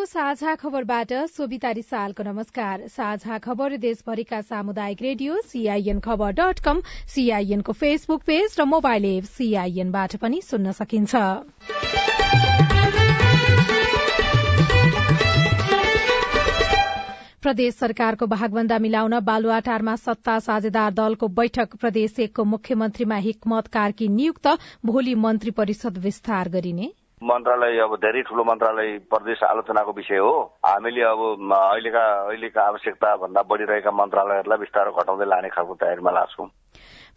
सीआईएनको साझा खबरबाट सोभिता रिसालको नमस्कार। साझा खबर देशभरिका सामुदायिक radio C I N Khabar dot com सीआईएनको फेसबुक पेज र मोबाइल एप सीआईएनबाट पनि सुन्न सकिन्छ। प्रदेश सरकारको भागभन्दा मिलाउन बालुवाटारमा सत्ता साझेदार दलको बैठक प्रदेश एकको मुख्यमन्त्रीमा हिक्मत कार्की नियुक्त भोलि मन्त्री परिषद विस्तार गरिने। मन्त्रालय अब धेरै ठुलो मन्त्रालय प्रदेश आलोचनाको विषय हो। हामीले अब अहिलेका अहिलेका आवश्यकता भन्दा बढ़िरहेका मन्त्रालयहरूलाई बिस्तारो घटाउँदै लाने खालको तयारीमा लाग्छौं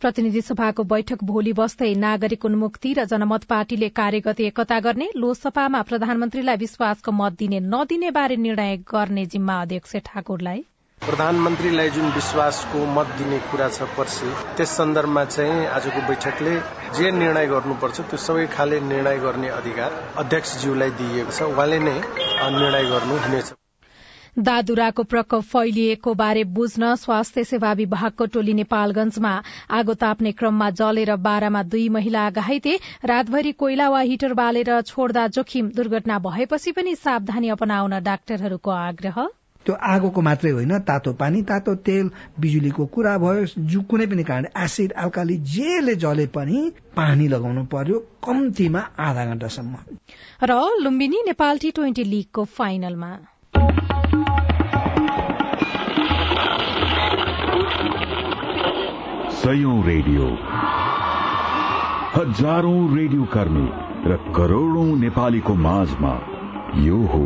प्रतिनिधि सभाको बैठक भोलि बस्दै नागरिक उन्मुक्ति र जनमत पार्टीले कार्यगत एकता गर्ने लोकसभामा प्रधानमन्त्रीलाई विश्वासको मत दिने नदिने बारे निर्णय गर्ने जिम्मा अध्यक्ष ठाकुरलाई। प्रधानमन्त्रीलाई जुन विश्वासको मत दिने कुरा छ पर्सि। त्यस सन्दर्भमा चाहिँ आजको बैठकले जे निर्णय गर्नुपर्छ त्यो सबै खाले निर्णय गर्ने अधिकार अध्यक्षज्यूलाई दिइएको छ। उहाँले नै निर्णय गर्नुहुनेछ। दादुराको प्रकोप फैलिएको बारे बुझ्न स्वास्थ्य सेवा विभागको टोली नेपालगंजमा आगो ताप्ने क्रममा जलेर बाह्रमा दुई महिला घाइते रातभरि कोइला वा हिटर बालेर छोड्दा जोखिम दुर्घटना भएपछि पनि सावधानी अपनाउन डाक्टरहरूको आग्रह। त्यो आगोको मात्रै होइन तातो पानी तातो तेल बिजुलीको कुरा भयो जु कुनै पनि कारण एसिड अल्काली जेले जले पनि पानी लगाउनु पर्यो कम्तीमा आधा घण्टासम्म र लुम्बिनी नेपाल टी ट्वेन्टी लिगको फाइनलमा सयौं रेडियो। हजारौं रेडियो कर्मी र करोड़ौं नेपालीको माझमा यो हो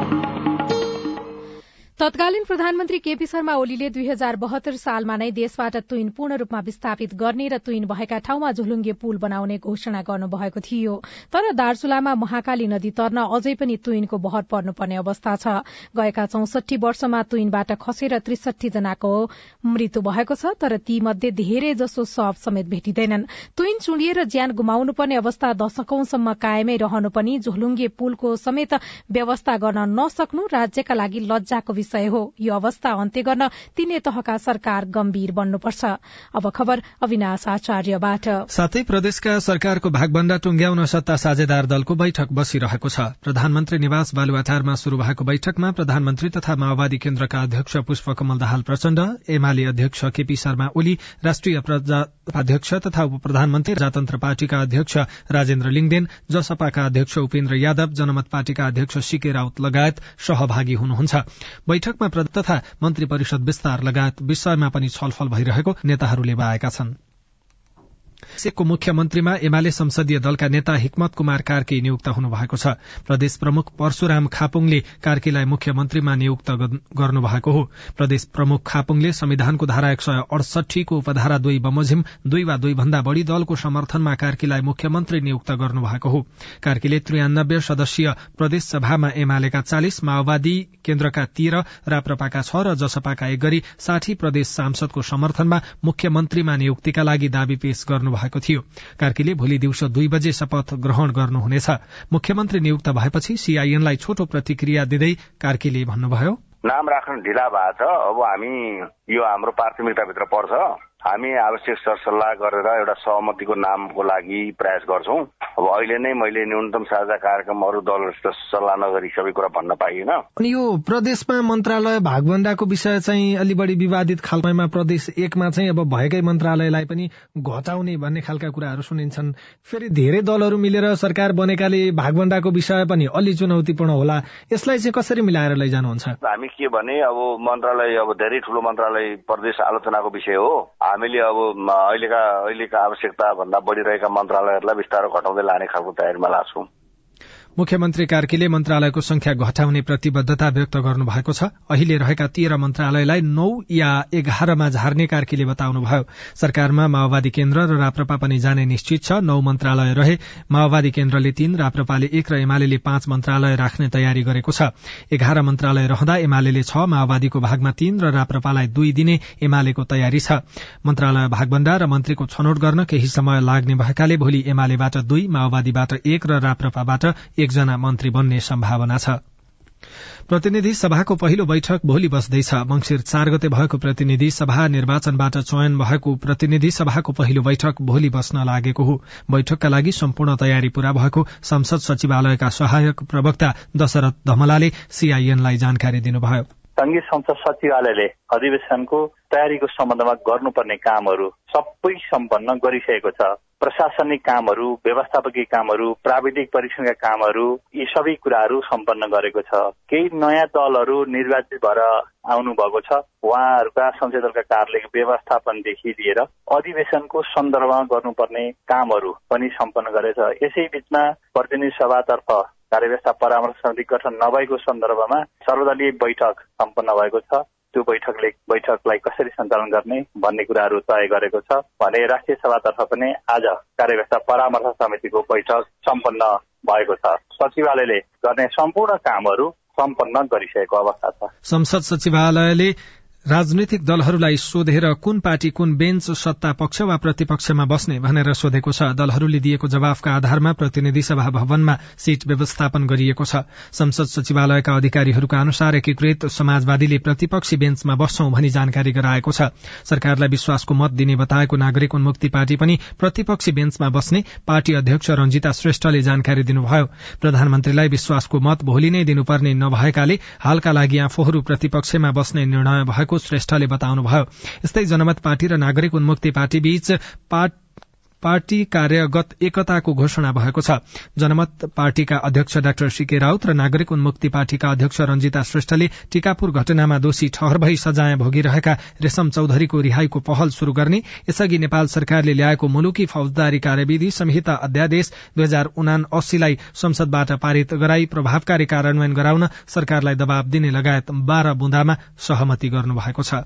तत्कालीन प्रधानमन्त्री केपी शर्मा ओलीले दुई हजार बहत्तर सालमा नै देशबाट तुइन पूर्ण रूपमा विस्थापित गर्ने र तुइन भएका ठाउँमा झुलुङ्गे पुल बनाउने घोषणा गर्नुभएको थियो। तर दार्चुलामा महाकाली नदी तर्न अझै पनि तुइनको भर पर्नुपर्ने अवस्था छ। गएका चौसठी वर्षमा तुइनबाट खसेर त्रिसठी जनाको मृत्यु भएको छ तर ती मध्ये धेरै जसो शव समेत भेटिँदैनन्। तुइन चुडिएर ज्यान गुमाउनु पर्ने अवस्था दशकौंसम्म कायमै रहनु पनि झुलुङ्गे पुलको समेत व्यवस्था गर्न नसक्नु राज्यका लागि लज्जाको विषय विषय हो यो अवस्था अन्त्य गर्न तीनै तहका सरकार गम्भीर बन्नुपर्छ। अब खबर अविनाश आचार्यबाट। साथै प्रदेशका सरकारको भागभन्दा टुंग्याउन सत्ता साझेदार दलको बैठक बसिरहेको छ। प्रधानमन्त्री निवास बालुवाटारमा शुरू भएको बैठकमा प्रधानमन्त्री तथा माओवादी केन्द्रका अध्यक्ष पुष्पकमल दाहाल प्रचण्ड एमाले अध्यक्ष केपी शर्मा ओली राष्ट्रिय अध्यक्ष तथा उप प्रधानमन्त्री प्रजातन्त्र पार्टीका अध्यक्ष राजेन्द्र लिङदेन जसपाका अध्यक्ष उपेन्द्र यादव जनमत पार्टीका अध्यक्ष सीके राउत लगायत सहभागी हुनुहुन्छ। बैठकमा तथा मन्त्री परिषद विस्तार लगायत विषयमा पनि छलफल भइरहेको नेताहरूले बताएका छन्। सिक्को मुख्यमन्त्रीमा एमाले संसदीय दलका नेता हिक्मत कुमार कार्की नियुक्त हुनुभएको छ। प्रदेश प्रमुख परशुराम खापुङले कार्कीलाई मुख्यमन्त्रीमा नियुक्त गर्नुभएको हो। प्रदेश प्रमुख खापुङले संविधानको धारा एक सय अडसठीको उपधारा दुई बमोजिम दुई वा दुई भन्दा बढ़ी दलको समर्थनमा कार्कीलाई मुख्यमन्त्री नियुक्त गर्नुभएको हो। कार्कीले त्रियानब्बे सदस्यीय प्रदेश सभामा एमालेका चालिस माओवादी केन्द्रका तेह्र राप्रपाका छ र जसपाका एक गरी साठी प्रदेश सांसदको समर्थनमा मुख्यमन्त्रीमा नियुक्तिका लागि दावी पेश गर्नु भएको थियो। कार्कीले भोलि दिउँसो दुई बजे शपथ ग्रहण गर्नुहुनेछ। मुख्यमन्त्री नियुक्त भएपछि सीआईएनलाई छोटो प्रतिक्रिया दिँदै कार्कीले भन्नुभयो। नाम राख्न ढिला भएको छ अब हामी यो हाम्रो प्राथमिकताभित्र पर्छ। हामी आवश्यक सरसल्लाह गरेर एउटा सहमतिको नामको लागि प्रयास गर्छौं। अब अहिले नै मैले न्यूनतम साझा कार्यक्रम अरू दलहरूसित सल्लाह नगरी सबै कुरा भन्न पाइएन। अनि यो प्रदेशमा मन्त्रालय भागभन्दाको विषय चाहिँ अलि बढी विवादित खालमा प्रदेश एकमा चाहिँ अब भएकै मन्त्रालयलाई पनि घटाउने भन्ने खालका कुराहरू सुनिन्छन्। फेरि धेरै दलहरू मिलेर सरकार बनेकाले भागभन्दाको विषय पनि अलि चुनौतीपूर्ण होला। यसलाई चाहिँ कसरी मिलाएर लैजानुहुन्छ? हामी के भने अब मन्त्रालय अब धेरै ठुलो मन्त्रालय प्रदेश आलोचनाको विषय हो। हामीले अब अहिलेका अहिलेका आवश्यकता भन्दा बढ़िरहेका मन्त्रालयहरूलाई बिस्तारो घटाउँदै लाने खालको तयारीमा लाग्छौं मुख्यमन्त्री कार्कीले मन्त्रालयको संख्या घटाउने प्रतिबद्धता व्यक्त गर्नु भएको छ। अहिले रहेका तेह्र मन्त्रालयलाई नौ या एघारमा झार्ने कार्कीले बताउनुभयो। सरकारमा माओवादी केन्द्र र राप्रपा पनि जाने निश्चित छ। नौ मन्त्रालय रहे माओवादी केन्द्रले तीन राप्रपाले एक र एमाले पाँच मन्त्रालय राख्ने तयारी गरेको छ। एघार मन्त्रालय रहँदा एमाले छ माओवादीको भागमा तीन र राप्रपालाई दुई दिने एमालेको तयारी छ। मन्त्रालय भागभन्दा र मन्त्रीको छनौट गर्न केही समय लाग्ने भएकाले भोलि एमालेबाट दुई माओवादीबाट एक र राप्रपाबाट एकजना मन्त्री बन्ने सम्भावना छ। प्रतिनिधि सभाको पहिलो बैठक भोलि बस्दैछ। मंगिर चार गते भएको प्रतिनिधि सभा निर्वाचनबाट चयन भएको प्रतिनिधि सभाको पहिलो बैठक भोलि बस्न लागेको हो। बैठकका लागि सम्पूर्ण तयारी पूरा भएको संसद सचिवालयका सहायक प्रवक्ता दशरथ धमलाले सीआईएनलाई जानकारी दिनुभयो। संघीय संसद सचिवालयले अधिवेशनको तयारीको सम्बन्धमा गर्नुपर्ने कामहरू सबै सम्पन्न गरिसकेको छ। प्रशासनिक कामहरू व्यवस्थापकीय कामहरू प्राविधिक परीक्षणका कामहरू यी सबै कुराहरू सम्पन्न गरेको छ। केही नयाँ दलहरू निर्वाचित भएर आउनु भएको छ। उहाँहरूका संसदीय दलका कार्यालयको व्यवस्थापनदेखि लिएर अधिवेशनको सन्दर्भमा गर्नुपर्ने कामहरू पनि सम्पन्न गरेछ। यसै बीचमा प्रतिनिधि सभातर्फ कार्यव्यवस्था परामर्श समिति गठन नभएको सन्दर्भमा सर्वदलीय बैठक सम्पन्न भएको छ। त्यो बैठकले बैठकलाई कसरी सञ्चालन गर्ने भन्ने कुराहरू तय गरेको छ भने राष्ट्रिय सभातर्फ पनि आज कार्यव्यवस्था परामर्श समितिको बैठक सम्पन्न भएको छ। सचिवालयले गर्ने सम्पूर्ण कामहरू सम्पन्न गरिसकेको अवस्था छ। संसद सचिवालयले राजनैतिक दलहरूलाई सोधेर कुन पार्टी कुन बेन्च सत्ता पक्ष वा प्रतिपक्षमा बस्ने भनेर सोधेको छ। दलहरूले दिएको जवाफका आधारमा प्रतिनिधि सभा भवनमा सीट व्यवस्थापन गरिएको छ। संसद सचिवालयका अधिकारीहरूका अनुसार एकीकृत समाजवादीले प्रतिपक्षी बेन्चमा बस्छौं भनी जानकारी गराएको छ। सरकारलाई विश्वासको मत दिने बताएको नागरिक उन्मुक्ति पार्टी पनि प्रतिपक्षी बेन्चमा बस्ने पार्टी अध्यक्ष रंजिता श्रेष्ठले जानकारी दिनुभयो। प्रधानमन्त्रीलाई विश्वासको मत भोलि नै दिनुपर्ने नभएकाले हालका लागि आफूहरू प्रतिपक्षमा बस्ने निर्णय भएको श्रेष्ठले बताउनुभयो। यस्तै जनमत पार्टी र नागरिक उन्मुक्ति पार्टी बीच पार्टी कार्यगत एकताको घोषणा भएको छ। जनमत पार्टीका अध्यक्ष डाक्टर सीके राउत र नागरिक उन्मुक्ति पार्टीका अध्यक्ष रंजिता श्रेष्ठले टीकापुर घटनामा दोषी ठहर भई सजाय भोगिरहेका रेशम चौधरीको रिहाईको पहल शुरू गर्ने यसअघि नेपाल सरकारले ल्याएको मुलुकी फौजदारी कार्यविधि संहिता अध्यादेश दुई हजार उना अस्सीलाई संसदबाट पारित गराई प्रभावकारी कार्यान्वयन गराउन सरकारलाई दबाव दिने लगायत बाह्र बुँदामा सहमति गर्नुभएको छ।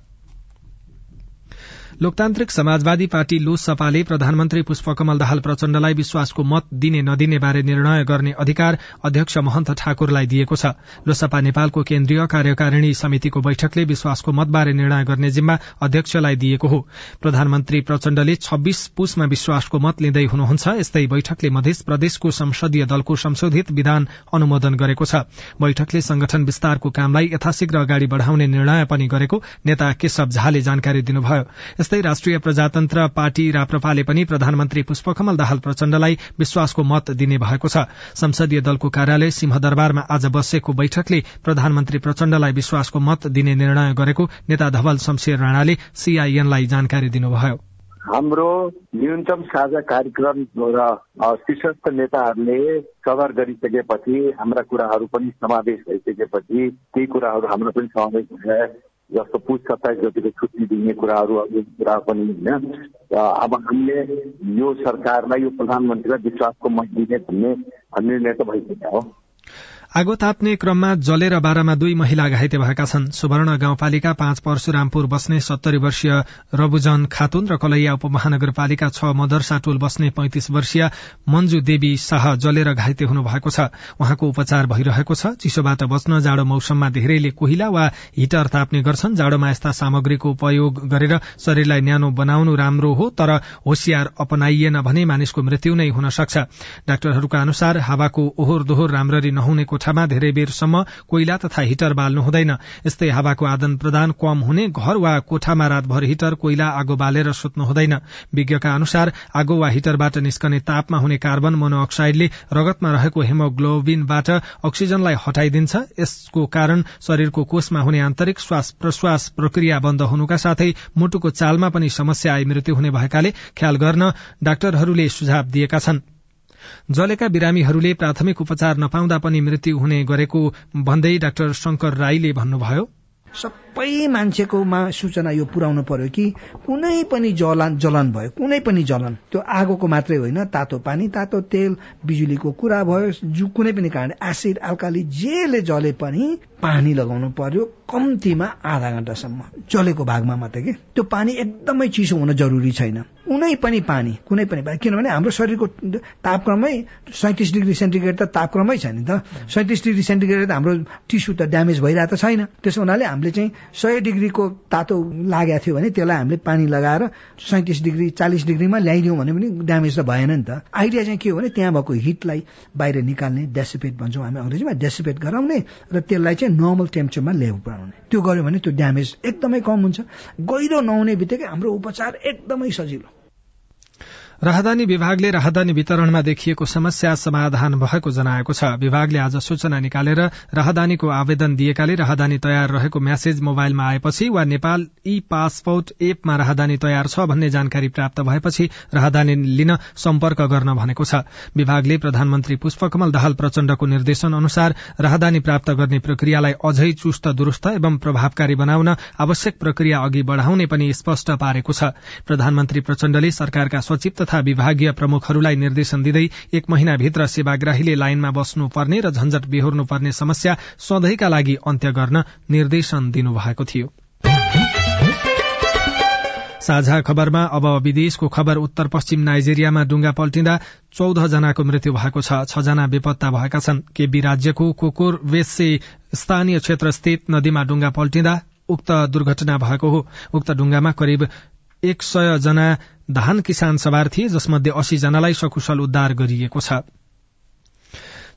लोकतान्त्रिक समाजवादी पार्टी लोसपाले प्रधानमन्त्री पुष्पकमल दाहाल प्रचण्डलाई विश्वासको मत दिने नदिने बारे निर्णय गर्ने अधिकार अध्यक्ष महन्त ठाकुरलाई दिएको छ। लोसपा नेपालको केन्द्रीय कार्यकारिणी समितिको बैठकले विश्वासको मतबारे निर्णय गर्ने जिम्मा अध्यक्षलाई दिएको हो। प्रधानमन्त्री प्रचण्डले छब्बीस पुसमा विश्वासको मत लिँदै हुनुहुन्छ। यस्तै बैठकले मध्य प्रदेशको संसदीय दलको संशोधित विधान अनुमोदन गरेको छ। बैठकले संगठन विस्तारको कामलाई यथाशीघ्र अगाडि बढ़ाउने निर्णय पनि गरेको नेता केशव झाले जानकारी दिनुभयो। यस्तै राष्ट्रिय प्रजातन्त्र पार्टी राप्रपाले पनि प्रधानमन्त्री पुष्पकमल दाहाल प्रचण्डलाई विश्वासको मत दिने भएको छ। संसदीय दलको कार्यालय सिंहदरबारमा आज बसेको बैठकले प्रधानमन्त्री प्रचण्डलाई विश्वासको मत दिने निर्णय गरेको नेता धवल शमशेर राणाले सीआईएनलाई जानकारी दिनुभयो। हाम्रो न्यूनतम साझा कार्यक्रम र शीर्षस्थ नेताहरूले कभर गरिसकेपछि हाम्रा कुराहरू पनि समावेश भइसकेपछि केही कुराहरू हाम्रो पनि समावेश जस्तो पुस सत्ताइस गतिको छुट्टी दिने कुराहरू कुरा पनि होइन अब हामीले यो सरकारलाई यो प्रधानमन्त्रीलाई विश्वासको मत दिने भन्ने निर्णय त भइसक्यो हो आगो ताप्ने क्रममा जलेर बाह्रमा दुई महिला घाइते भएका छन्। सुवर्ण गाउँपालिका पाँच परशुरामपुर बस्ने सत्तरी वर्षीय रबुजन खातुन र कलैया उपमहानगरपालिका छ मदरसा टोल बस्ने पैंतिस वर्षीय मन्जु देवी शाह जलेर घाइते हुनु भएको छ। उहाँको उपचार भइरहेको छ। चिसोबाट बच्न जाडो मौसममा धेरैले कोहिला वा हिटर ताप्ने गर्छन्। जाडोमा यस्ता सामग्रीको उपयोग गरेर शरीरलाई न्यानो बनाउनु राम्रो हो तर होसियार अपनाइएन भने मानिसको मृत्यु नै हुन सक्छ। डाक्टरहरूका अनुसार हावाको ओहोर दोहोर राम्ररी नहुने कोठामा धेरै बेरसम्म कोइला तथा हिटर बाल्नु हुँदैन। यस्तै हावाको आदान प्रदान कम हुने घर वा कोठामा रातभर हिटर कोइला आगो बालेर सुत्नु हुँदैन। विज्ञका अनुसार आगो वा हिटरबाट निस्कने तापमा हुने कार्बन मोनोअक्साइडले रगतमा रहेको हेमोग्लोबिनबाट अक्सिजनलाई हटाइदिन्छ। यसको कारण शरीरको कोषमा हुने आन्तरिक श्वास प्रश्वास प्रक्रिया बन्द हुनुका साथै मुटुको चालमा पनि समस्या आई मृत्यु हुने भएकाले ख्याल गर्न डाक्टरहरूले सुझाव दिएका छनृ। जलेका बिरामीहरूले प्राथमिक उपचार नपाउँदा पनि मृत्यु हुने गरेको भन्दै डाक्टर शंकर राईले भन्नुभयो। सबै मान्छेकोमा सूचना यो पुर्याउनु पर्यो कि कुनै पनि जलन जलन भयो कुनै पनि जलन त्यो आगोको मात्रै होइन तातो पानी तातो तेल बिजुलीको कुरा भयो जु कुनै पनि कारण एसिड अल्काली जेले जले पनि पानी लगाउनु पर्यो कम्तीमा आधा घन्टासम्म। जलेको भागमा मात्रै कि? त्यो पानी एकदमै चिसो हुन जरुरी छैन। कुनै पनि पानी कुनै पनि पानी किनभने हाम्रो शरीरको तापक्रमै सैतिस डिग्री सेन्टिग्रेड त तापक्रमै छ नि त। सैतिस डिग्री सेन्टिग्रेड हाम्रो टिस्यु त ड्यामेज भइरहेको छैन। त्यसो हुनाले हामीले चाहिँ सय डिग्रीको तातो लागेको थियो भने त्यसलाई हामीले पानी लगाएर सैतिस डिग्री चालिस डिग्रीमा ल्याइदिउँ भने पनि ड्यामेज त भएन नि त। आइडिया चाहिँ के हो भने त्यहाँ भएको हिटलाई बाहिर निकाल्ने डेसिपेट भन्छौँ हामी अङ्ग्रेजीमा डेसिपेट गराउने र त्यसलाई चाहिँ नर्मल टेम्पचरमा ल्याउ बनाउने त्यो गर्यो भने त्यो ड्यामेज एकदमै कम हुन्छ। गहिरो नहुने बित्तिकै हाम्रो उपचार एकदमै सजिलो। राहदानी विभागले राहदानी वितरणमा देखिएको समस्या समाधान भएको जनाएको छ। विभागले आज सूचना निकालेर राहदानीको आवेदन दिएकाले राहदानी तयार रहेको म्यासेज मोबाइलमा आएपछि वा नेपाल ई पासपोर्ट एपमा राहदानी तयार छ भन्ने जानकारी प्राप्त भएपछि राहदानी लिन सम्पर्क गर्न भनेको छ। विभागले प्रधानमन्त्री पुष्पकमल दाहाल प्रचण्डको निर्देशन अनुसार राहदानी प्राप्त गर्ने प्रक्रियालाई अझै चुस्त दुरूस्त एवं प्रभावकारी बनाउन आवश्यक प्रक्रिया अघि बढ़ाउने पनि स्पष्ट पारेको छ। प्रधानमन्त्री प्रचण्डले सरकारका सचिव तथा विभागीय प्रमुखहरूलाई निर्देशन दिँदै एक महिनाभित्र सेवाग्राहीले लाइनमा बस्नुपर्ने र झन्झट बेहोर्नुपर्ने समस्या सधैँका लागि अन्त्य गर्न निर्देशन दिनुभएको थियो। साझा खबरमा अब विदेशको खबर उत्तर पश्चिम नाइजेरियामा डुङ्गा पल्टिँदा चौध जनाको मृत्यु भएको छ। छजना बेपत्ता भएका छन्। केबी राज्यको कोकोर वेसे स्थानीय क्षेत्र स्थित नदीमा डुङ्गा पल्टिँदा उक्त दुर्घटना भएको हो। उक्त डुङ्गामा करिब एक सय जना धान किसान सवार थिए जसमध्ये अस्सी जनालाई सकुशल उद्धार गरिएको छ।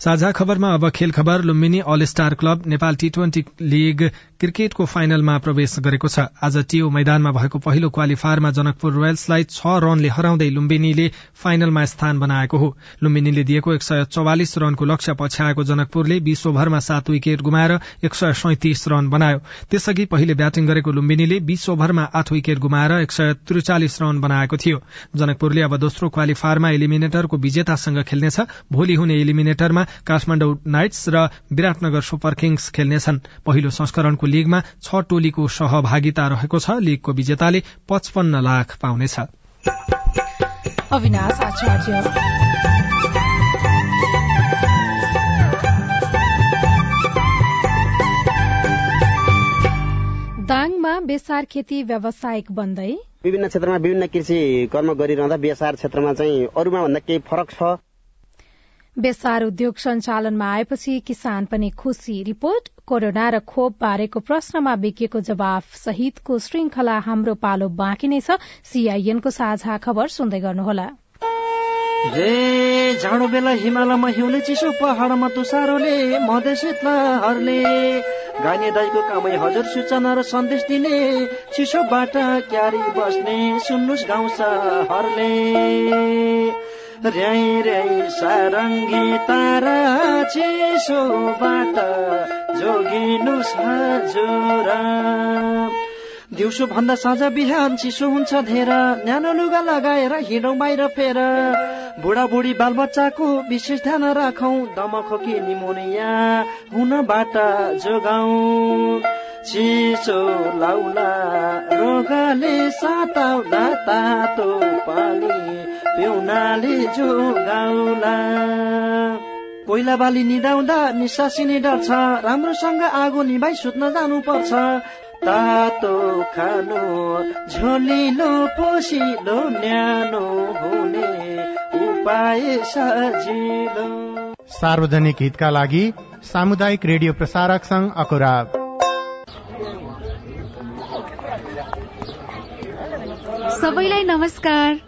साझा खबरमा अब खेल खबर Lumbini all star club Nepal T twenty league क्रिकेटको फाइनलमा प्रवेश गरेको छ। आज टिओ मैदानमा भएको पहिलो क्वालिफायरमा जनकपुर रोयल्सलाई छ रनले हराउँदै लुम्बिनीले फाइनलमा स्थान बनाएको हो। लुम्बिनीले दिएको एक सय चौवालिस रनको लक्ष्य पछ्याएको जनकपुरले बीस ओभरमा सात विकेट गुमाएर एक सय सैतिस रन बनायो। त्यसअघि पहिले ब्याटिङ गरेको लुम्बिनीले बीस ओभरमा आठ विकेट गुमाएर एक सय त्रिचालिस रन बनाएको थियो। जनकपुरले अब दोस्रो क्वालिफायरमा एलिमिनेटरको विजेतासँग खेल्नेछ। भोलि हुने एलिमिनेटरमा काठमाडौँ नाइट्स र विराटनगर सुपर किङ्स खेल्नेछन्। पहिलो संस्करणको लीगमा छ टोलीको सहभागिता रहेको छ। लीगको विजेताले पचपन्न लाख पाउनेछ। दाङमा बेसार खेती व्यावसायिक बन्दै। विभिन्न क्षेत्रमा विभिन्न कृषि कर्म गरिरहँदा बेसार क्षेत्रमा चाहिँ अरूमा भन्दा केही फरक छ? बेसार उद्योग सञ्चालनमा आएपछि किसान पनि खुशी रिपोर्ट कोरोना र खोप बारेको प्रश्नमा बिकिएको जवाफ सहितको श्रृंखला हाम्रो पालो बाँकी नै छ। सीआईएनको साझा खबर सुन्दै गर्नुहोला। जाडो बेला हिमालयमा हिउँले चिसो पहाडमा तुसारोले मधेस हर्ले गाने दाईको कामै हजुर सूचना र सन्देश दिने चिसोबाट क्यारी बस्ने सुन्नुहोस् गाउँछ हरले र्याई र्याई सारङ्गी तारा चिसोबाट जोगिनु हजुर। दिउँसो भन्दा साँझ बिहान चिसो हुन्छ धेर न्यानो लुगा लगाएर हिँडौ बाहिर फेर। बुढाबुढी बालबच्चाको विशेष ध्यान राखौ दमखोकी निमोनिया हुनबाट जोगाउ। चिसो लाउला रोगले साताउला तातो पानी पिउनाले जोगाउला। कोइला बाली निदाउँदा निसासिने डर छ राम्रोसँग आगो निभाइ सुत्न जानु पर्छ तातो खानु झोलिलो पोसिलो न्यानो हुने उपाय सजिलो। सार्वजनिक हितका लागि सामुदायिक रेडियो प्रसारक संघ अकुरा सबैलाई नमस्कार।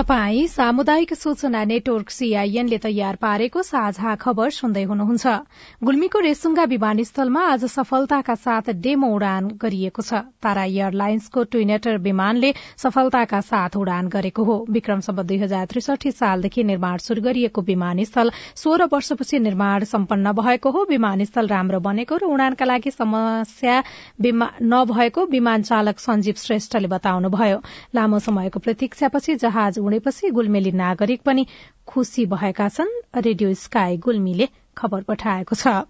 तपाई सामुदायिक सूचना नेटवर्क सीआईएनले तयार पारेको साझा खबर सुन्दै हुनुहुन्छ। गुल्मीको रेसुङ्गा विमानस्थलमा आज सफलताका साथ डेमो उडान गरिएको छ। तारा एयरलाइन्सको ट्विनेटर विमानले सफलताका साथ उडान गरेको हो। विक्रमसम्म दुई हजार त्रिसठी सालदेखि निर्माण शुरू गरिएको विमानस्थल सोह्र वर्षपछि निर्माण सम्पन्न भएको हो। विमानस्थल राम्रो बनेको र उडानका लागि समस्या नभएको विमान चालक सञ्जीव श्रेष्ठले बताउनुभयो। लामो समयको प्रतीक्षापछि जहाज उडेपछि गुल्मेली नागरिक पनि खुशी भएका छन्। रेडियो स्काई गुल्मीले खबर पठाएको छ।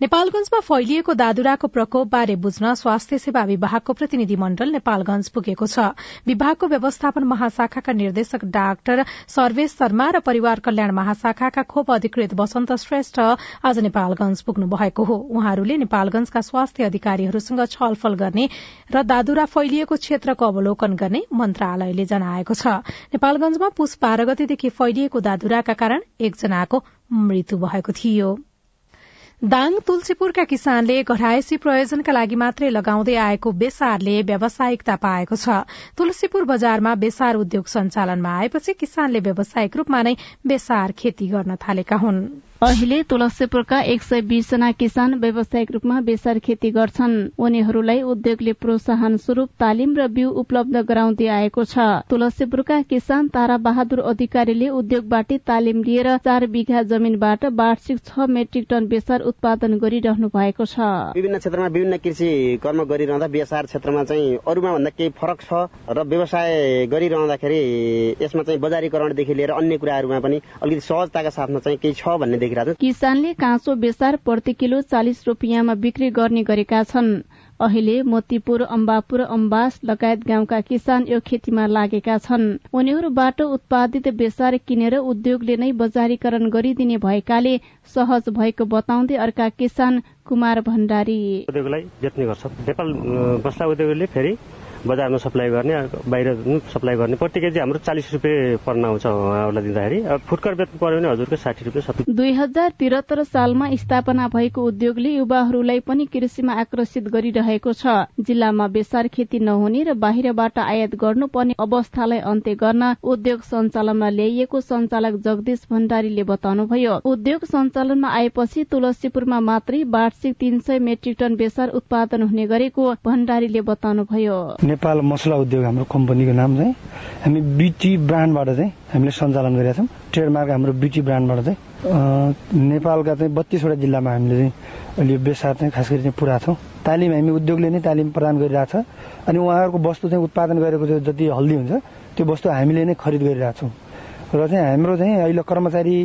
नेपालगंजमा फैलिएको दादुराको प्रकोपबारे बुझ्न स्वास्थ्य सेवा विभागको प्रतिनिधि मण्डल नेपालगंज पुगेको छ। विभागको व्यवस्थापन महाशाखाका निर्देशक डाक्टर सर्वेश शर्मा र परिवार कल्याण महाशाखाका खोप अधिकृत वसन्त श्रेष्ठ आज नेपालगंज पुग्नु भएको हो। उहाँहरूले नेपालगंजका स्वास्थ्य अधिकारीहरूसँग छलफल गर्ने र दादुरा फैलिएको क्षेत्रको अवलोकन गर्ने मन्त्रालयले जनाएको छ। नेपालगंजमा पुष बाह्र गतेदेखि फैलिएको दादुराका कारण एकजनाको मृत्यु भएको थियो। दाङ तुलसीपुरका किसानले घरायसी प्रयोजनका लागि मात्रै लगाउँदै आएको बेसारले व्यावसायिकता पाएको छ। तुलसीपुर बजारमा बेसार उद्योग सञ्चालनमा आएपछि किसानले व्यावसायिक रूपमा नै बेसार खेती गर्न थालेका हुन्। अहिले तुलसीपुरका एक सय बीसजना किसान व्यावसायिक रूपमा बेसार खेती गर्छन्। उनीहरूलाई उद्योगले प्रोत्साहन स्वरूप तालिम र बिउ उपलब्ध गराउँदै आएको छ। तुलसीपुरका किसान तारा बहादुर अधिकारीले उद्योगबाट तालिम लिएर चार बिघा जमिनबाट वार्षिक छ मेट्रिक टन बेसार उत्पादन गरिरहनु भएको छ। विभिन्न क्षेत्रमा विभिन्न कृषि कर्म गरिरहँदा बेसार क्षेत्रमा चाहिँ अरूमा भन्दा केही फरक छ र व्यवसाय गरिरहँदाखेरि यसमा चाहिँ बजारीकरणदेखि लिएर अन्य कुराहरूमा पनि अलिकति सहजताका साथमा चाहिँ केही छ भन्ने किसानले काँचो बेसार प्रति किलो चालिस रूपियाँमा बिक्री गर्ने गरेका छन्। अहिले मोतीपुर अम्बापुर अम्बास लगायत गाउँका किसान यो खेतीमा लागेका छन्। उनीहरूबाट उत्पादित बेसार किनेर उद्योगले नै बजारीकरण गरिदिने भएकाले सहज भएको बताउँदै अर्का किसान कुमार भण्डारी। नेपाल उद्योगले फेरि बजारमा सप्लाई गर्ने बाहिर सप्लाई गर्ने। प्रति केजी हाम्रो चालिस रुपियाँ पर्न आउँछ उहाँहरूलाई दिँदाखेरि। फुटकर बेच्नु पर्यो भने हजुरको साठी रुपियाँ दुई हजार त्रिहत्तर सालमा स्थापना भएको उद्योगले युवाहरूलाई पनि कृषिमा आकर्षित गरिरहेको छ। जिल्लामा बेसार खेती नहुने र बाहिरबाट आयात गर्नुपर्ने अवस्थालाई अन्त्य गर्न उद्योग सञ्चालनमा ल्याइएको सञ्चालक जगदीश भण्डारीले बताउनुभयो। उद्योग सञ्चालनमा आएपछि तुलसीपुरमा मात्रै वार्षिक तीन सय मेट्रिक टन बेसार उत्पादन हुने गरेको भण्डारीले बताउनुभयो। नेपाल मसला उद्योग हाम्रो कम्पनीको नाम चाहिँ हामी बिटी ब्रान्डबाट चाहिँ हामीले सञ्चालन गरेका छौँ। ट्रेडमार्क हाम्रो बिटी ब्रान्डबाट चाहिँ नेपालका चाहिँ बत्तीसवटा जिल्लामा हामीले चाहिँ अहिले बेसार चाहिँ खास गरी चाहिँ पुरा छौँ। तालिम हामी उद्योगले नै तालिम प्रदान गरिरहेछ अनि उहाँहरूको वस्तु चाहिँ उत्पादन गरेको जति हल्दी हुन्छ त्यो वस्तु हामीले नै खरिद गरिरहेछौँ र चाहिँ हाम्रो चाहिँ अहिले कर्मचारी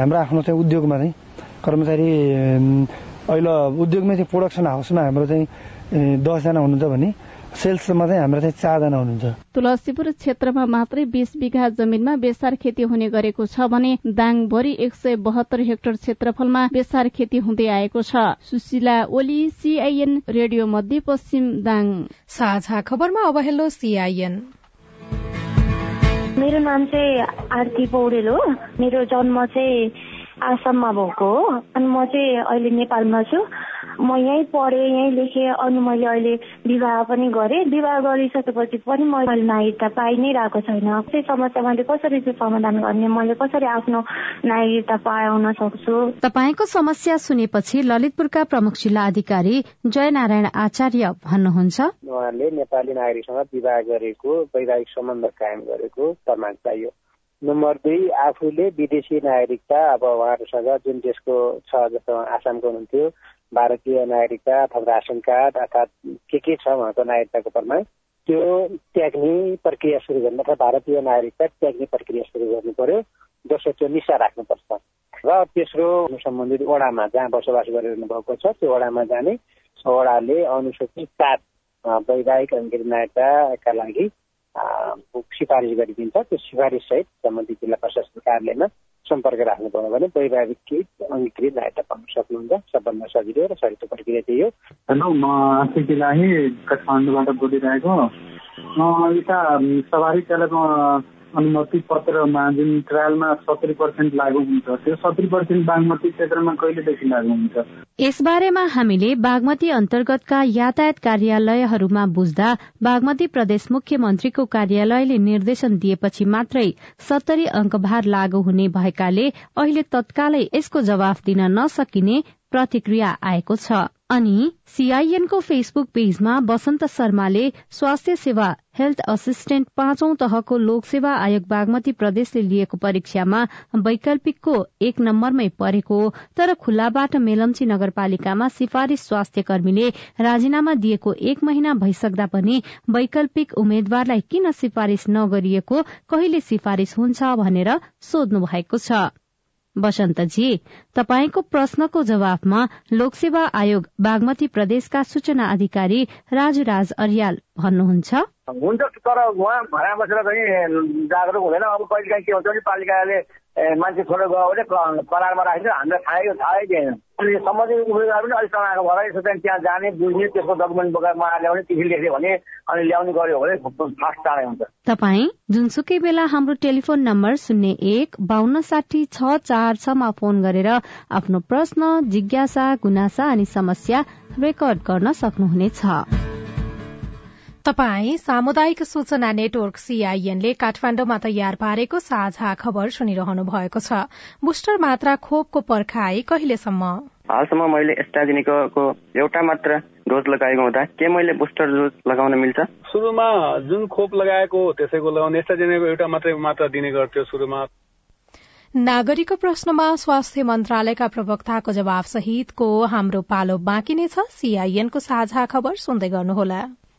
हाम्रो आफ्नो चाहिँ उद्योगमा चाहिँ कर्मचारी अहिले उद्योगमै चाहिँ प्रोडक्सन हाउसमा हाम्रो चाहिँ दसजना हुनुहुन्छ भने सेल्समा चाहिँ हाम्रो चाहिँ चारजना हुनुहुन्छ। तुलसीपुर क्षेत्रमा मात्रै बीस बिघा जमिनमा बेसार खेती हुने गरेको छ भने दाङभरि एक सय बहत्तर हेक्टर क्षेत्रफलमा बेसार खेती हुँदै आएको छ। सुशीला ओली सीआईएन रेडियो मध्य पश्चिम दाङ। साझा खबरमा अब हेलो सीआईएन। मेरो नाम चाहिँ आरती पौडेल हो। मेरो जन्म चाहिँ आसाममा भएको हो। अनि म चाहिँ अहिले नेपालमा छु। म यहीँ पढेँ यहीँ लेखेँ अनि मैले अहिले विवाह पनि गरेँ। विवाह गरिसकेपछि पनि मैले नागरिकता पाइ नै रहेको छैन। त्यो समस्या मैले कसरी चाहिँ समाधान गर्ने? मैले कसरी आफ्नो नागरिकता पाउन सक्छु? तपाईँको समस्या सुनेपछि ललितपुरका प्रमुख जिल्ला अधिकारी जयनारायण आचार्य भन्नुहुन्छ। उहाँले नेपाली नागरिकसँग विवाह गरेको वैवाहिक सम्बन्ध कायम गरेको प्रमाण चाहियो नम्बर दुई आफूले विदेशी नागरिकता अब उहाँहरूसँग जुन देशको छ जस्तो आसामको हुनुहुन्थ्यो भारतीय नागरिकता अथवा रासन कार्ड अर्थात् के के छ उहाँको नागरिकताको प्रमाण त्यो त्याग्ने प्रक्रिया सुरु गर्नु अथवा भारतीय नागरिकता त्याग्ने प्रक्रिया सुरु गर्नु पर्यो दोस्रो त्यो निशा राख्नुपर्छ। र तेस्रो सम्बन्धित वडामा जहाँ बसोबास गरिरहनु भएको छ त्यो वडामा जाने वडाले अनुसूचित चार वैवाहिक अङ्गित नागरिकताका लागि सिफारिस गरिदिन्छ। त्यो सिफारिस सहित सम्बन्धित जिल्ला प्रशासन कार्यालयमा सम्पर्क राख्नुभयो भने वैवाहिक अङ्गीकृत नागरिकता पाउन सक्नुहुन्छ सबभन्दा सजिलो र सजिलो प्रक्रिया त्यही हो हेलो म इलाही काठमाडौँबाट बोलिरहेको यता सवारी चालक अनुमति पत्रमा जुन ट्रायलमा सत्तरी पर्सेन्ट लागू हुन्छ। त्यो सत्तरी पर्सेन्ट बागमती क्षेत्रमा कहिलेदेखि लागू हुन्छ? यसबारेमा हामीले बागमती अन्तर्गतका यातायात कार्यालयहरूमा बुझ्दा बागमती प्रदेश मुख्यमन्त्रीको कार्यालयले निर्देशन दिएपछि मात्रै सत्तरी अंकभार लागू हुने भएकाले अहिले तत्कालै यसको जवाफ दिन नसकिने प्रतिक्रिया आएको छ। अनि सीआईएनको फेसबुक पेजमा वसन्त शर्माले स्वास्थ्य सेवा हेल्थ असिस्टेन्ट पाँचौं तहको लोकसेवा आयोग बागमती प्रदेशले लिएको परीक्षामा वैकल्पिकको एक नम्बरमै परेको तर खुल्लाबाट मेलम्ची नगरपालिकामा सिफारिश स्वास्थ्य कर्मीले राजीनामा दिएको एक महिना भइसक्दा पनि वैकल्पिक उम्मेद्वारलाई किन सिफारिश नगरिएको कहिले सिफारिश हुन्छ भनेर सोध्नु भएको छ। वसन्तजी तपाईँको प्रश्नको जवाफमा लोकसेवा आयोग बागमती प्रदेशका सूचना अधिकारी राजुराज अरियाल भन्नुहुन्छ? हुन्छ तर उहाँ घरमा बसेर चाहिँ जागरुक हुँदैन। अब कहिले काहीँ के हुन्छ भने पालिकाले मान्छे छोडेर गयो भने करारमा राखिन्छ हामीलाई थाहै थाहै दिएन। अनि सम्बन्धित उम्मेदवार पनि अलिक समाएको भएर यसो चाहिँ त्यहाँ जाने बुझ्ने त्यसको डकुमेन्ट बोकेर उहाँ ल्याउने चिठी लेख्यो भने अनि ल्याउने गर्यो भने फास्ट चाँडै हुन्छ। तपाईँ जुनसुकै बेला हाम्रो टेलिफोन नम्बर शून्य एक बान्न साठी छ चार छमा फोन गरेर आफ्नो प्रश्न जिज्ञासा गुनासा अनि समस्या रेकर्ड गर्न सक्नुहुनेछ। तपाई सामुदायिक सूचना नेटवर्क सीआईएनले काठमाण्डुमा तयार पारेको साझा खबर सुनिरहनु भएको छ। बुस्टर मात्रा खोपको पर्खाई कहिलेसम्म? हालसम्म मैले एस्ट्राजेनिको एउटा मात्र डोज लगाएको हुँदा के मैले बुस्टर डोज लगाउन मिल्छ? सुरुमा जुन खोप लगाएको त्यसैको लगाउने एस्ट्राजेनिको एउटा मात्रै मात्रा दिने गर्थ्यो सुरुमा। नागरिकको प्रश्नमा स्वास्थ्य मन्त्रालयका प्रवक्ताको जवाब सहितको हाम्रो पालो बाँकी नै छ। सीआईएनको साझा खबर सुन्दै गर्नुहोला।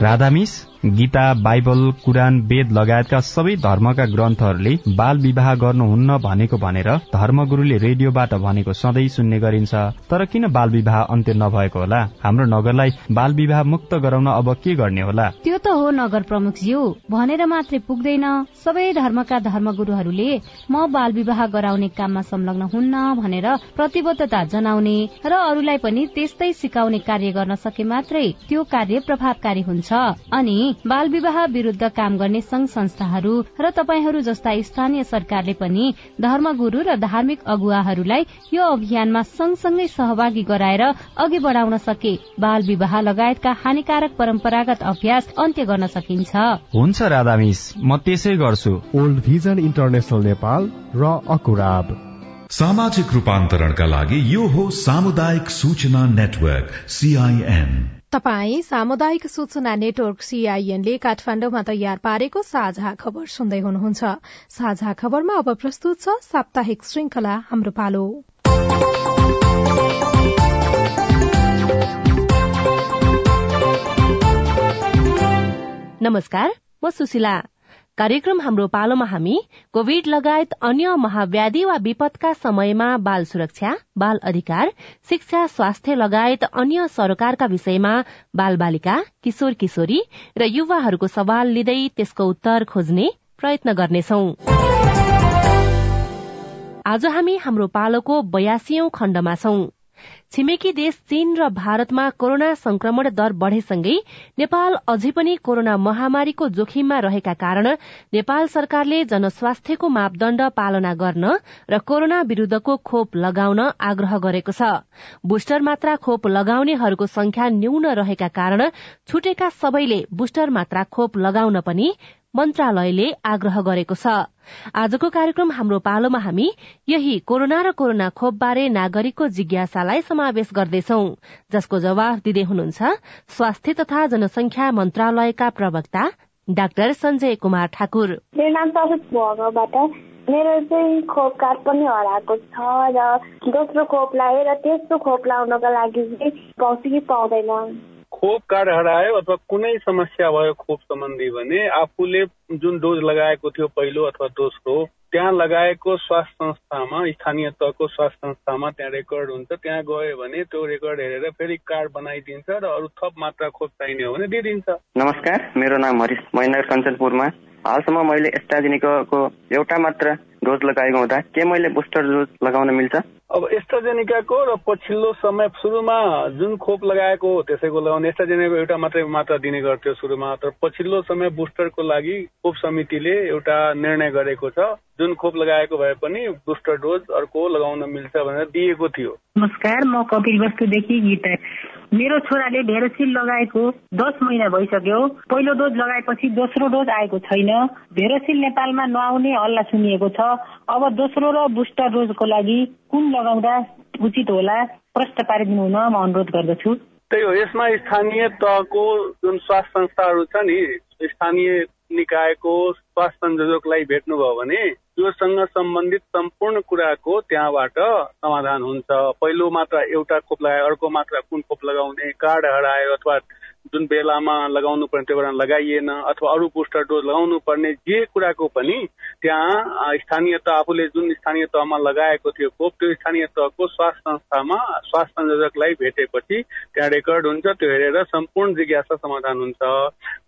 राधामिस गीता बाइबल कुरान वेद लगायतका सबै धर्मका ग्रन्थहरूले बाल विवाह गर्नुहुन्न भनेको भनेर धर्मगुरूले रेडियोबाट भनेको सधैँ सुन्ने गरिन्छ। तर किन बाल विवाह अन्त्य नभएको होला? हाम्रो नगरलाई बाल विवाह मुक्त गराउन अब के गर्ने होला? त हो नगर प्रमुखज्यू। भनेर मात्रै पुग्दैन। सबै धर्मका धर्मगुरूहरूले म बाल विवाह गराउने काममा संलग्न हुन्न भनेर प्रतिबद्धता जनाउने र अरूलाई पनि त्यस्तै सिकाउने कार्य गर्न सके मात्रै त्यो कार्य प्रभावकारी हुन्छ। अनि बाल विवाह विरूद्ध काम गर्ने संघ संस्थाहरू र तपाईँहरू जस्ता स्थानीय सरकारले पनि धर्मगुरू र धार्मिक अगुवाहरूलाई यो अभियानमा सँगसँगै सहभागी गराएर अघि बढ़ाउन सके। बाल विवाह लगायतका हानिकारक परम्परागत अभ्यास अन्त्य गर्न सकिन्छ? हुन्छ राधा मिस म त्यसै गर्छु। ओल्ड भिजन इन्टरनेसनल नेपाल र अकुराब। सामाजिक रूपान्तरणका लागि यो हो सामुदायिक सूचना नेटवर्क सीआईएन तपाई सामुदायिक सूचना नेटवर्क सीआईएनले काठमाण्डुमा तयार पारेको साझा खबर सुन्दै हुनुहुन्छ। साझा खबरमा अब प्रस्तुत छ साप्ताहिक श्रृंखला हाम्रो पालो। नमस्कार म सुशीला। कार्यक्रम हाम्रो पालोमा हामी कोविड लगायत अन्य महाव्याधि वा विपदका समयमा बाल सुरक्षा बाल अधिकार शिक्षा स्वास्थ्य लगायत अन्य सरोकारका विषयमा बाल बालिका किशोर किशोरी र युवाहरूको सवाल लिँदै त्यसको उत्तर खोज्ने प्रयत्न गर्नेछौ। आज हामी हाम्रो पालोको बयासीौं खण्डमा छौं। छिमेकी देश चीन र भारतमा कोरोना संक्रमण दर बढ़ेसँगै नेपाल अझै पनि कोरोना महामारीको जोखिममा रहेका कारण नेपाल सरकारले जनस्वास्थ्यको मापदण्ड पालना गर्न र कोरोना विरूद्धको खोप लगाउन आग्रह गरेको छ। बुस्टर मात्रा खोप लगाउनेहरूको संख्या न्यून रहेका कारण छुटेका सबैले बुस्टर मात्रा खोप लगाउन पनि मन्त्रालयले आग्रह गरेको छ। आजको कार्यक्रम हाम्रो पालोमा हामी यही कोरोना र कोरोना खोप बारे नागरिकको जिज्ञासालाई समावेश गर्दैछौ जसको जवाफ दिँदै हुनुहुन्छ स्वास्थ्य तथा जनसंख्या मन्त्रालयका प्रवक्ता डाक्टर सञ्जय कुमार ठाकुर। मेरो मेरो चाहिँ खोप कार्ड पनि हराएको छ र दोस्रो खोप लगाएर र खोप लाउनको लागि चाहिँ पाउँछ कि पाउँदैन। खोप कार्ड हरायो अथवा कुनै समस्या भयो खोप सम्बन्धी भने आफूले जुन डोज लगाएको थियो पहिलो अथवा दोस्रो त्यहाँ लगाएको स्वास्थ्य संस्थामा स्थानीय तहको स्वास्थ्य संस्थामा त्यहाँ रेकर्ड हुन्छ। त्यहाँ गयो भने त्यो रेकर्ड हेरेर फेरि कार्ड बनाइदिन्छ र अरू थप मात्रा खोप चाहिने हो भने दिइदिन्छ। नमस्कार मेरो नाम हरिश महेन्द्र कञ्चनपुरमा। हालसम्म मैले एस्ट्राजेनिको एउटा मात्र डोज लगाएको हुँदा के मैले बुस्टर डोज लगाउन मिल्छ? अब एस्ट्राजेनिकाको र पछिल्लो समय सुरुमा जुन खोप लगाएको हो त्यसैको लगाउने। एस्ट्राजेनिकाको एउटा मात्रै मात्रा दिने गर्थ्यो सुरुमा। तर पछिल्लो समय बुस्टरको लागि खोप समितिले एउटा निर्णय गरेको छ। जुन खोप लगाएको भए पनि बुस्टर डोज अर्को लगाउन मिल्छ भनेर दिएको थियो। नमस्कार म कपिल वस्तुदेखि गीता। मेरो छोराले भेरोसिल लगाएको दस महिना भइसक्यो। पहिलो डोज लगाएपछि दोस्रो डोज आएको छैन। भेरोसिल नेपालमा नआउने हल्ला सुनिएको छ। अब दोस्रो र बुस्टर डोजको लागि कुन लगाउँदा उचित होला? प्रश्न पारिदिनु हुन म अनुरोध गर्दछु। त्यही हो यसमा स्थानीय तहको जुन स्वास्थ्य संस्थाहरू छ नि स्थानीय निकायको स्वास्थ्य संयोजकलाई भेट्नुभयो भने त्योसँग सम्बन्धित सम्पूर्ण कुराको त्यहाँबाट समाधान हुन्छ। पहिलो मात्र एउटा खोप लगायो अर्को मात्र कुन खोप लगाउने कार्ड हरायो अथवा जुन बेलामा लगाउनु पर्ने त्यो बेला लगाइएन अथवा अरू बुस्टर डोज लगाउनु पर्ने जे कुराको पनि त्यहाँ स्थानीय तह आफूले जुन स्थानीय तहमा लगाएको थियो खोप त्यो स्थानीय तहको स्वास्थ्य संस्थामा स्वास्थ्य संयोजकलाई भेटेपछि त्यहाँ रेकर्ड हुन्छ त्यो हेरेर सम्पूर्ण जिज्ञासा समाधान हुन्छ।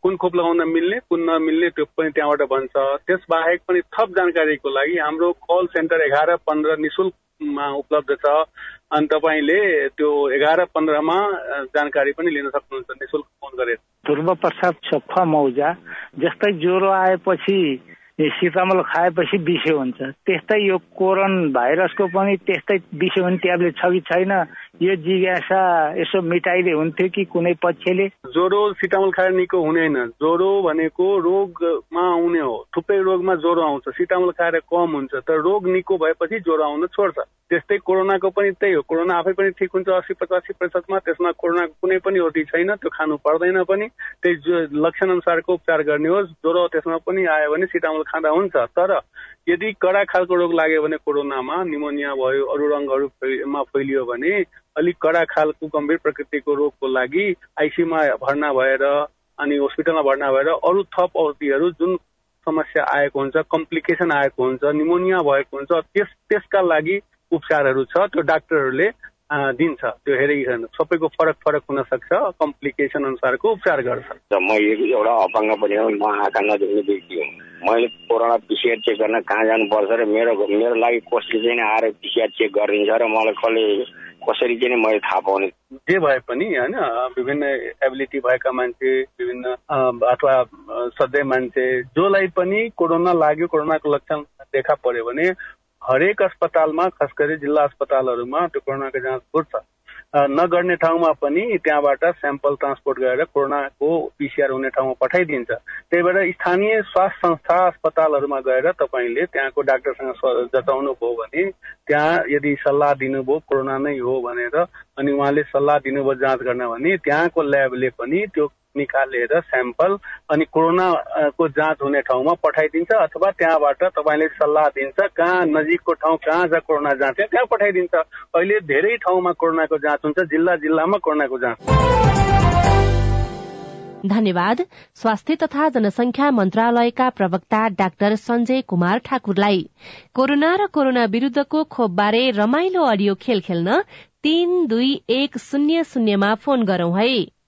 कुन खोप लगाउन मिल्ने कुन नमिल्ने त्यो पनि त्यहाँबाट भन्छ। त्यसबाहेक पनि थप जानकारीको लागि हाम्रो कल सेन्टर एघार पन्ध्र निशुल्कमा उपलब्ध छ। अनि तपाईँले त्यो एघार पन्ध्रमा जानकारी पनि लिन सक्नुहुन्छ। निशुल्क फोन गरेर। ध्रुव प्रसाद सफा मौजा जस्तै ज्वरो आएपछि सिटामल खाएपछि बिसो हुन्छ। त्यस्तै यो कोरोन भाइरसको पनि त्यस्तै बिसो हुने ट्याब्लेट छ कि छैन यो जिज्ञासा यसो मिटाइदिए हुन्थ्यो कि कुनै पक्षले? ज्वरो सिटामल खाएर निको हुँदैन ज्वरो भनेको रोगमा आउने हो। थुप्रै रोगमा ज्वरो आउँछ। सिटामल खाएर कम हुन्छ। तर रोग निको भएपछि ज्वरो आउन छोड्छ। त्यस्तै कोरोनाको पनि त्यही हो। कोरोना आफै पनि ठिक हुन्छ। अस्सी पचासी प्रतिशतमा त्यसमा कोरोनाको कुनै पनि ओटी छैन। त्यो खानु पर्दैन पनि। त्यही लक्षण अनुसारको उपचार गर्ने होस्। ज्वरो त्यसमा पनि आयो भने सिटामल खाँदा हुन्छ तर यदि कडा खालको रोग लाग्यो भने कोरोनामा निमोनिया भयो अरू रङहरूमा फैलियो भने अलिक कडा खालको गम्भीर प्रकृतिको रोगको लागि आइसियुमा भर्ना भएर अनि हस्पिटलमा भर्ना भएर अरू थप औषधिहरू जुन समस्या आएको हुन्छ कम्प्लिकेसन आएको हुन्छ निमोनिया भएको हुन्छ त्यस त्यसका लागि उपचारहरू छ। त्यो डाक्टरहरूले दिन्छ। त्यो हेरिकन सबैको फरक फरक हुन सक्छ कम्प्लिकेसन अनुसारको उपचार गर्छ। म एउटा अपाङ्ग पनि हो म आँखा नदेख्ने व्यक्ति हो। मैले कोरोना पिसिआर चेक गर्न कहाँ जानुपर्छ र मेरो मेरो लागि कसले चाहिँ आएर पिसिआर चेक गरिदिन्छ र मलाई कसले कसरी चाहिँ मैले थाहा पाउने? जे भए पनि होइन विभिन्न एबिलिटी भएका मान्छे विभिन्न अथवा सधैँ मान्छे जसलाई पनि कोरोना लाग्यो कोरोनाको लक्षण देखा पर्यो भने हरेक अस्पतालमा खास गरी जिल्ला अस्पतालहरूमा त्यो कोरोनाको जाँच गर्छ नगर्ने ठाउँमा पनि त्यहाँबाट स्याम्पल ट्रान्सपोर्ट गरेर कोरोनाको पिसिआर हुने ठाउँमा पठाइदिन्छ। त्यही भएर स्थानीय स्वास्थ्य संस्था अस्पतालहरूमा गएर तपाईँले त्यहाँको डाक्टरसँग जताउनु भयो भने त्यहाँ यदि सल्लाह दिनुभयो कोरोना नै हो भनेर अनि उहाँले सल्लाह दिनुभयो जाँच गर्न भने त्यहाँको ल्याबले पनि त्यो निकालेर स्याम्पल अनि कोरोनाको जाँच हुने ठाउँमा पठाइदिन्छ अथवा त्यहाँबाट तपाईँले सल्लाह दिन्छ कहाँ नजिकको ठाउँ कहाँ छ कोरोना जाँच त्यहाँ पठाइदिन्छ। अहिले धेरै ठाउँमा कोरोनाको जाँच हुन्छ जिल्ला जिल्लामा कोरोनाको जाँच धन्यवाद। स्वास्थ्य तथा जनसंख्या मन्त्रालयका प्रवक्ता डाक्टर सञ्जय कुमार ठाकुरलाई। कोरोना र कोरोना विरूद्धको खोपबारे रमाइलो अडियो खेल खेल्न तीन दुई एक शून्य शून्यमा फोन गरौं है।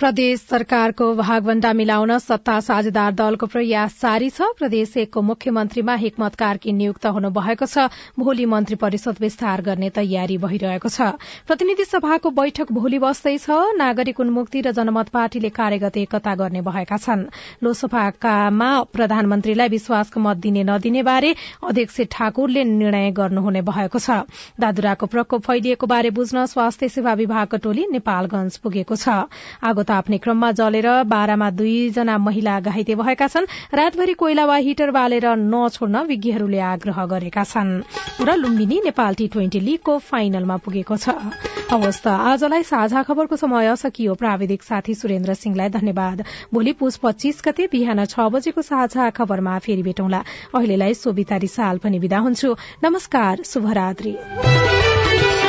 प्रदेश सरकारको भागभण्डा मिलाउन सत्ता साझेदार दलको प्रयास जारी छ। प्रदेश एकको मुख्यमन्त्रीमा हिक्मत कार्की नियुक्त हुनु भएको छ। भोलि मन्त्री परिषद विस्तार गर्ने तयारी भइरहेको छ। प्रतिनिधि सभाको बैठक भोलि बस्दैछ नागरिक उन्मुक्ति र जनमत पार्टीले कार्यगत एकता गर्ने भएका छन्। लोकसभाकामा प्रधानमन्त्रीलाई विश्वासको मत दिने नदिने बारे अध्यक्ष ठाकुरले निर्णय गर्नुहुने भएको छ। दादुराको प्रकोप फैलिएको बारे बुझ्न स्वास्थ्य सेवा विभागको टोली नेपालगंज पुगेको छ। ताप्ने क्रममा जलेर बाह्रमा दुईजना महिला घाइते भएका छन्। रातभरि कोइला वा हिटर बालेर नछोड्न विज्ञहरूले आग्रह गरेका छन्। र लुम्बिनी नेपाल टी ट्वेन्टी लीगको फाइनलमा पुगेको छ। हवस् त आजलाई साझा खबरको समय सकियो। प्राविधिक साथी सुरेन्द्र सिंहलाई धन्यवाद। भोलि पुस पच्चीस गते बिहान छ बजेको साझा खबरमा फेरि भेटौँला। अहिलेलाई सोभिता रिसाल पनि विदा हुन्छु। नमस्कार शुभरात्री।